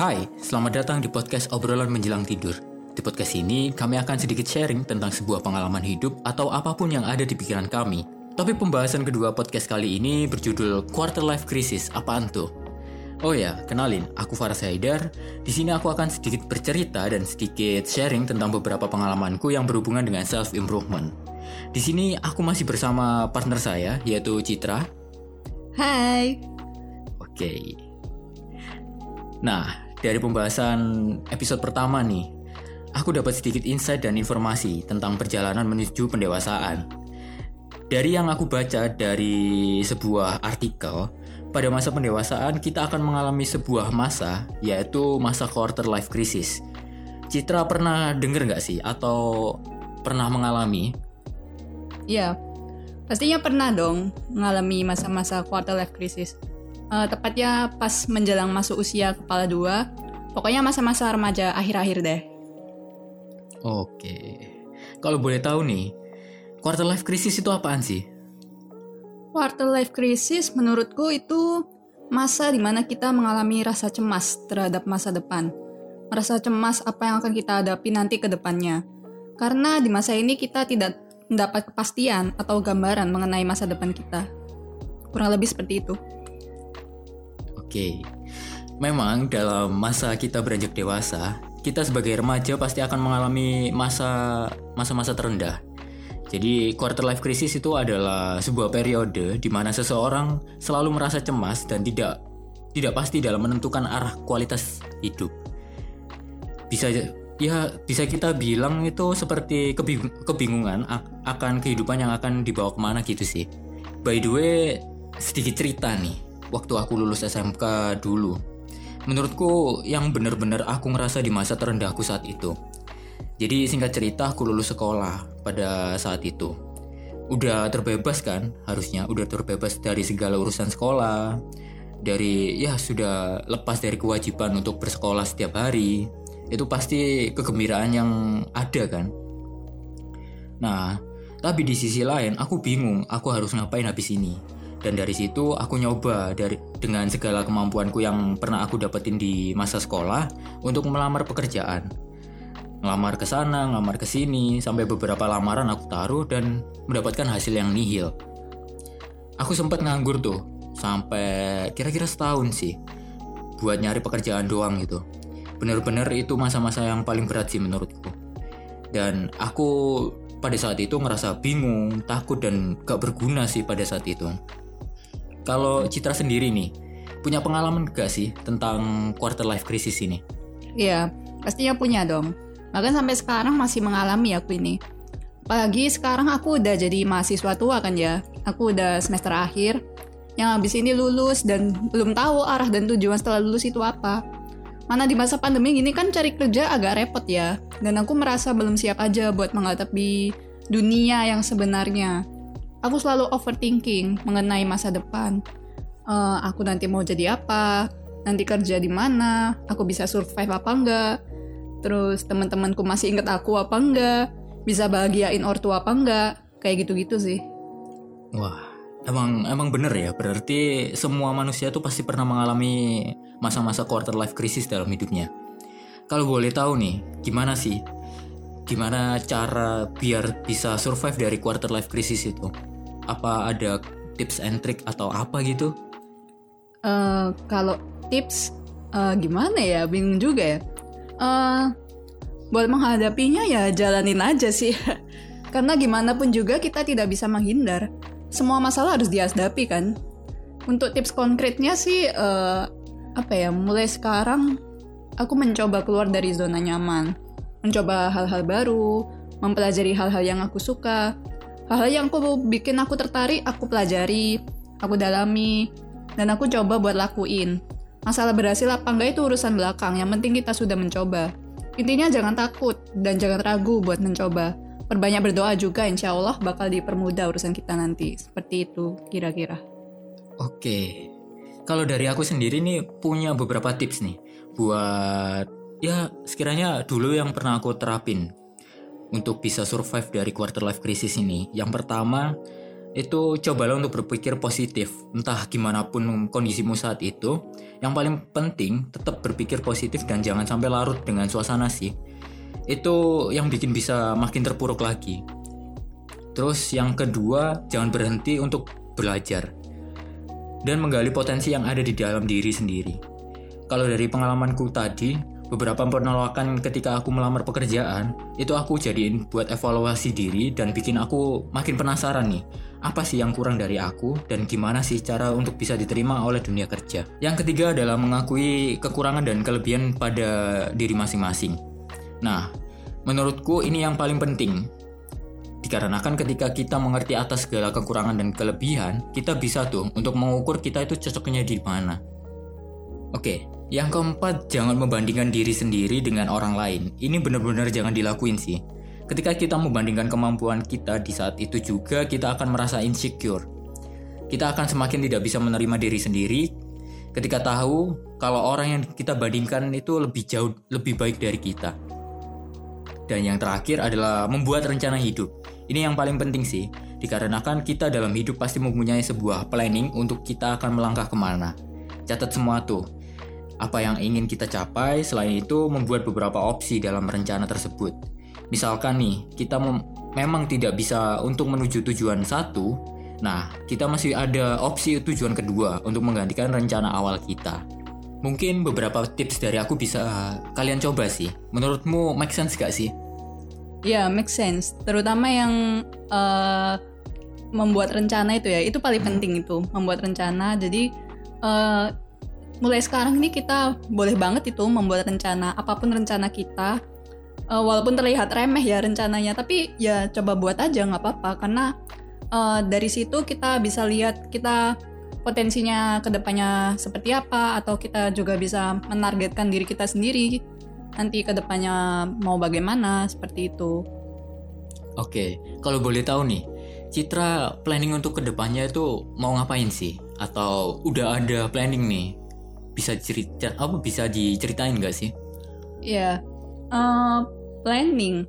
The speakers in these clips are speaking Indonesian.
Hai, selamat datang di podcast obrolan menjelang tidur. Di podcast ini, kami akan sedikit sharing tentang sebuah pengalaman hidup atau apa pun yang ada di pikiran kami. Topik pembahasan kedua podcast kali ini berjudul Quarter Life Crisis. Apaan tuh? Oh ya, kenalin, aku Faras Haidar. Di sini aku akan sedikit bercerita dan sedikit sharing tentang beberapa pengalamanku yang berhubungan dengan self improvement. Di sini aku masih bersama partner saya yaitu Citra. Hai. Oke. Nah, dari pembahasan episode pertama nih, aku dapat sedikit insight dan informasi tentang perjalanan menuju pendewasaan. Dari yang aku baca dari sebuah artikel, pada masa pendewasaan kita akan mengalami sebuah masa, yaitu masa quarter life crisis. Citra pernah denger nggak sih atau pernah mengalami? Ya, pastinya pernah dong mengalami masa-masa quarter life crisis. Uh, tepatnya pas menjelang masuk usia kepala dua, pokoknya masa-masa remaja akhir-akhir deh. Oke, kalau boleh tahu nih, quarter life crisis itu apaan sih? Quarter life crisis menurutku itu masa di mana kita mengalami rasa cemas terhadap masa depan. Merasa cemas apa yang akan kita hadapi nanti ke depannya. Karena di masa ini kita tidak mendapat kepastian atau gambaran mengenai masa depan kita. Kurang lebih seperti itu. Oke, memang dalam masa kita beranjak dewasa, kita sebagai remaja pasti akan mengalami masa masa-masa terendah jadi quarter life crisis itu adalah sebuah periode di mana seseorang selalu merasa cemas dan tidak tidak pasti dalam menentukan arah kualitas hidup. Bisa ya bisa kita bilang itu seperti kebingungan akan kehidupan yang akan dibawa ke mana gitu sih. By the way, sedikit cerita nih. Waktu aku lulus SMK dulu, menurutku yang benar-benar aku ngerasa di masa terendahku saat itu jadi singkat cerita aku lulus sekolah pada saat itu. Udah terbebas kan harusnya, udah terbebas dari segala urusan sekolah. Dari ya sudah lepas dari kewajiban untuk bersekolah setiap hari. Itu pasti kegembiraan yang ada kan. Nah, tapi di sisi lain aku bingung aku harus ngapain habis ini. Dan dari situ aku nyoba dari dengan segala kemampuanku yang pernah aku dapetin di masa sekolah untuk melamar pekerjaan ngelamar ke sana, ngelamar ke sini, sampai beberapa lamaran aku taruh dan mendapatkan hasil yang nihil. Aku sempat nganggur tuh sampai kira-kira setahun sih buat nyari pekerjaan doang gitu. Bener-bener itu masa-masa yang paling berat sih menurutku. Dan aku pada saat itu ngerasa bingung, takut dan gak berguna sih pada saat itu. Kalau Citra sendiri nih, punya pengalaman gak sih tentang quarter life crisis ini? Iya, pastinya punya dong Bahkan sampai sekarang masih mengalami aku ini. Apalagi sekarang aku udah jadi mahasiswa tua kan ya. Aku udah semester akhir. Yang habis ini lulus dan belum tahu arah dan tujuan setelah lulus itu apa. Mana di masa pandemi gini kan cari kerja agak repot ya. Dan aku merasa belum siap aja buat menghadapi dunia yang sebenarnya. Aku selalu overthinking mengenai masa depan. Uh, aku nanti mau jadi apa? Nanti kerja di mana? Aku bisa survive apa enggak? terus teman-temanku masih inget aku apa enggak bisa bahagiain ortu apa enggak kayak gitu-gitu sih wah emang emang bener ya berarti semua manusia tuh pasti pernah mengalami masa-masa quarter life crisis dalam hidupnya kalau boleh tahu nih gimana sih gimana cara biar bisa survive dari quarter life crisis itu apa ada tips and trick atau apa gitu uh, kalau tips uh, gimana ya bingung juga ya uh, buat menghadapinya ya jalanin aja sih. Karena gimana pun juga kita tidak bisa menghindar. Semua masalah harus dihadapi kan. Untuk tips konkretnya sih uh, apa ya? Mulai sekarang aku mencoba keluar dari zona nyaman, mencoba hal-hal baru, mempelajari hal-hal yang aku suka, hal-hal yang aku bikin aku tertarik, aku pelajari, aku dalami, dan aku coba buat lakuin. Masalah berhasil apa enggak itu urusan belakang, yang penting kita sudah mencoba. Intinya jangan takut dan jangan ragu buat mencoba. Perbanyak berdoa juga, insya Allah bakal dipermudah urusan kita nanti. Seperti itu kira-kira. Oke, kalau dari aku sendiri nih punya beberapa tips nih buat ya sekiranya dulu yang pernah aku terapin untuk bisa survive dari quarter life crisis ini. Yang pertama, itu cobalah untuk berpikir positif. Entah gimana pun kondisimu saat itu, yang paling penting tetap berpikir positif dan jangan sampai larut dengan suasana sih. Itu yang bikin bisa makin terpuruk lagi. Terus yang kedua, jangan berhenti untuk belajar dan menggali potensi yang ada di dalam diri sendiri. Kalau dari pengalamanku tadi, beberapa penolakan ketika aku melamar pekerjaan itu aku jadiin buat evaluasi diri dan bikin aku makin penasaran nih apa sih yang kurang dari aku dan gimana sih cara untuk bisa diterima oleh dunia kerja. Yang ketiga adalah mengakui kekurangan dan kelebihan pada diri masing-masing. Nah, menurutku ini yang paling penting. Dikarenakan ketika kita mengerti atas segala kekurangan dan kelebihan, kita bisa tuh untuk mengukur kita itu cocoknya di mana. Oke, yang keempat, jangan membandingkan diri sendiri dengan orang lain. Ini benar-benar jangan dilakuin sih. Ketika kita membandingkan kemampuan kita di saat itu juga kita akan merasa insecure. Kita akan semakin tidak bisa menerima diri sendiri ketika tahu kalau orang yang kita bandingkan itu lebih jauh lebih baik dari kita. Dan yang terakhir adalah membuat rencana hidup. Ini yang paling penting sih, dikarenakan kita dalam hidup pasti mempunyai sebuah planning untuk kita akan melangkah ke mana. Catat semua tuh, apa yang ingin kita capai, selain itu membuat beberapa opsi dalam rencana tersebut. Misalkan nih, kita memang tidak bisa untuk menuju tujuan satu, nah kita masih ada opsi tujuan kedua untuk menggantikan rencana awal kita. Mungkin beberapa tips dari aku bisa kalian coba sih. Menurutmu make sense gak sih? Ya, make sense. Terutama yang uh, membuat rencana itu ya, itu paling penting itu membuat rencana. Jadi uh, mulai sekarang ini kita boleh banget itu membuat rencana apa pun rencana kita uh, walaupun terlihat remeh ya rencananya tapi ya coba buat aja nggak apa-apa karena uh, dari situ kita bisa lihat kita potensinya ke depannya seperti apa atau kita juga bisa menargetkan diri kita sendiri nanti ke depannya mau bagaimana seperti itu. Oke, kalau boleh tahu nih, Citra planning untuk ke depannya itu mau ngapain sih? Atau udah ada planning nih bisa cerita apa bisa diceritain nggak sih? Ya, uh, planning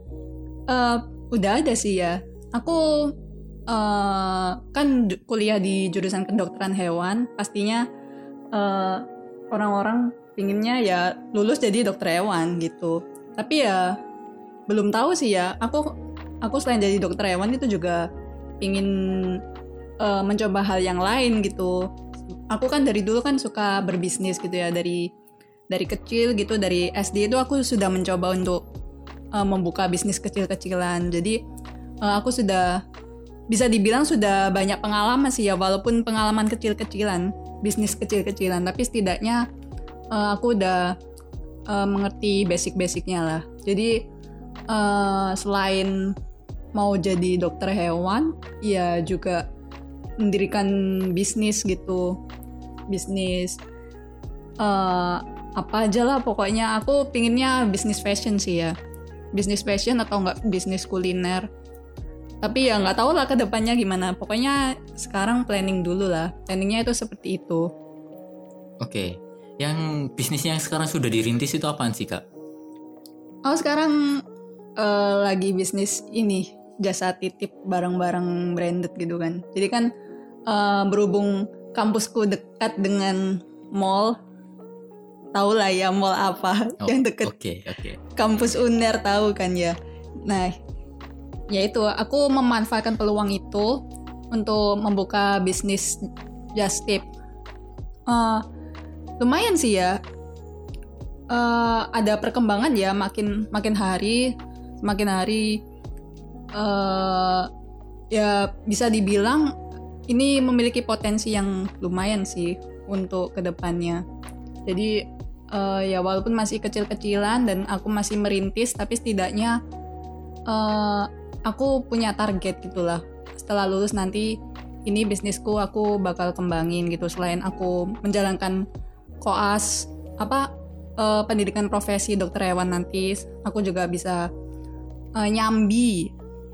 uh, udah ada sih ya. Aku uh, kan kuliah di jurusan kedokteran hewan, pastinya uh, orang-orang pinginnya ya lulus jadi dokter hewan gitu. Tapi ya belum tahu sih ya. Aku aku selain jadi dokter hewan itu juga pingin uh, mencoba hal yang lain gitu aku kan dari dulu kan suka berbisnis gitu ya dari dari kecil gitu dari SD itu aku sudah mencoba untuk uh, membuka bisnis kecil-kecilan. Jadi uh, aku sudah bisa dibilang sudah banyak pengalaman sih ya walaupun pengalaman kecil-kecilan bisnis kecil-kecilan. Tapi setidaknya uh, aku udah uh, mengerti basic-basicnya lah. Jadi uh, selain mau jadi dokter hewan ya juga mendirikan bisnis gitu. Bisnis uh, apa aja lah pokoknya. Aku pinginnya bisnis fashion sih ya. Bisnis fashion atau enggak bisnis kuliner. Tapi ya nggak tahu lah ke depannya gimana. Pokoknya sekarang planning dulu lah. Planningnya itu seperti itu. Oke. Yang bisnisnya yang sekarang sudah dirintis itu apaan sih kak? Oh sekarang uh, lagi bisnis ini jasa titip barang-barang branded gitu kan. Jadi kan uh, berhubung kampusku dekat dengan mall tahu lah ya mall apa oh, yang dekat. okay, okay. kampus Uner tahu kan ya? Nah ya itu aku memanfaatkan peluang itu untuk membuka bisnis just tip. Uh, lumayan sih ya. Uh, ada perkembangan ya makin makin hari makin hari. Uh, ya bisa dibilang ini memiliki potensi yang lumayan sih untuk ke depannya. Jadi uh, ya walaupun masih kecil-kecilan dan aku masih merintis, tapi setidaknya uh, aku punya target gitulah. Setelah lulus nanti ini bisnisku aku bakal kembangin gitu. Selain aku menjalankan koas apa uh, pendidikan profesi dokter hewan nanti, aku juga bisa uh, nyambi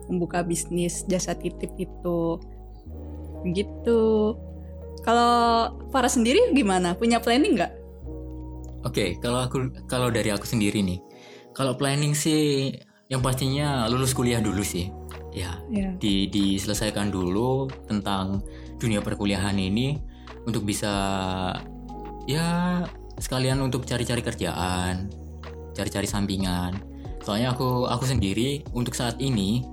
membuka bisnis jasa titip itu gitu kalau Farah sendiri gimana punya planning nggak oke okay, kalau aku kalau dari aku sendiri nih kalau planning sih yang pastinya lulus kuliah dulu sih ya Ya. di diselesaikan dulu tentang dunia perkuliahan ini untuk bisa ya sekalian untuk cari-cari kerjaan, cari-cari sampingan. Soalnya aku aku sendiri untuk saat ini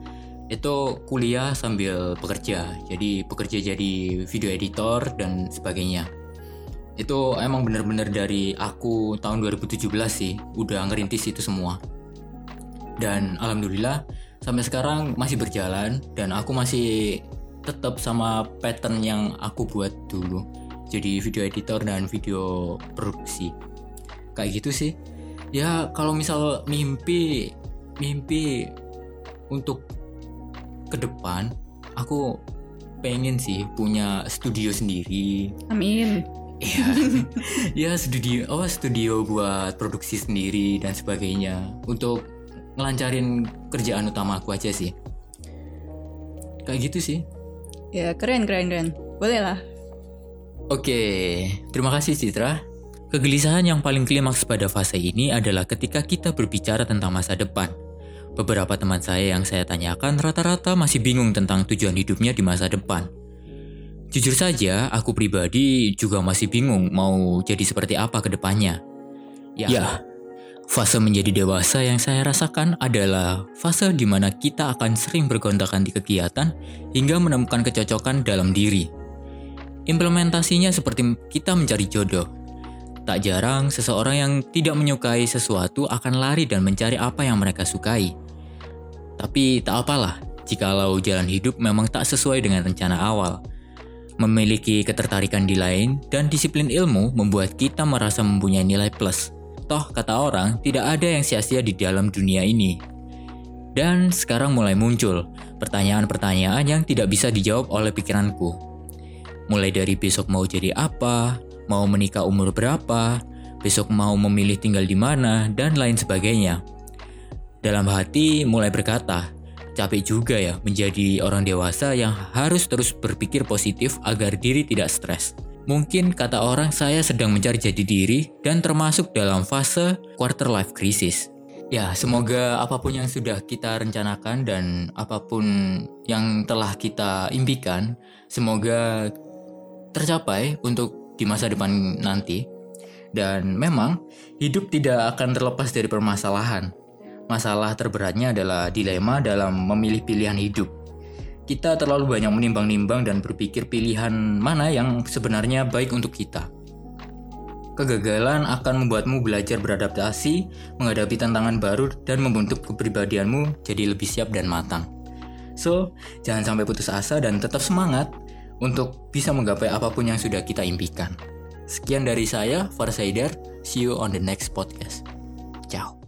itu kuliah sambil bekerja. Jadi bekerja jadi video editor dan sebagainya. Itu emang bener-bener dari aku tahun 2017 sih udah ngerintis itu semua. Dan alhamdulillah sampai sekarang masih berjalan dan aku masih tetap sama pattern yang aku buat dulu jadi video editor dan video produksi kayak gitu sih ya kalau misal mimpi mimpi untuk ke depan aku pengen sih punya studio sendiri Amin. ya ya studio oh studio buat produksi sendiri dan sebagainya untuk ngelancarin kerjaan utama aku aja sih kayak gitu sih Ya keren keren keren. Boleh lah. Oke, terima kasih Citra. Kegelisahan yang paling klimaks pada fase ini adalah ketika kita berbicara tentang masa depan. Beberapa teman saya yang saya tanyakan rata-rata masih bingung tentang tujuan hidupnya di masa depan. Jujur saja, aku pribadi juga masih bingung mau jadi seperti apa ke depannya. Ya, fase menjadi dewasa yang saya rasakan adalah fase di mana kita akan sering bergontakan di kegiatan hingga menemukan kecocokan dalam diri. Implementasinya seperti kita mencari jodoh. Tak jarang seseorang yang tidak menyukai sesuatu akan lari dan mencari apa yang mereka sukai. Tapi tak apalah, jikalau jalan hidup memang tak sesuai dengan rencana awal. Memiliki ketertarikan di lain dan disiplin ilmu membuat kita merasa mempunyai nilai plus. Toh kata orang, tidak ada yang sia-sia di dalam dunia ini. Dan sekarang mulai muncul pertanyaan-pertanyaan yang tidak bisa dijawab oleh pikiranku. Mulai dari besok mau jadi apa, mau menikah umur berapa, besok mau memilih tinggal di mana, dan lain sebagainya. Dalam hati mulai berkata, capek juga ya menjadi orang dewasa yang harus terus berpikir positif agar diri tidak stres. Mungkin kata orang saya sedang mencari jati diri dan termasuk dalam fase quarter life crisis. Ya, semoga apa pun yang sudah kita rencanakan dan apa pun yang telah kita impikan, semoga tercapai untuk di masa depan nanti. Dan memang hidup tidak akan terlepas dari permasalahan. Masalah terberatnya adalah dilema dalam memilih pilihan hidup. Kita terlalu banyak menimbang-nimbang dan berpikir pilihan mana yang sebenarnya baik untuk kita. Kegagalan akan membuatmu belajar beradaptasi, menghadapi tantangan baru, dan membentuk kepribadianmu jadi lebih siap dan matang. So, jangan sampai putus asa dan tetap semangat untuk bisa menggapai apa pun yang sudah kita impikan. Sekian dari saya, Farsaider. See you on the next podcast. Ciao.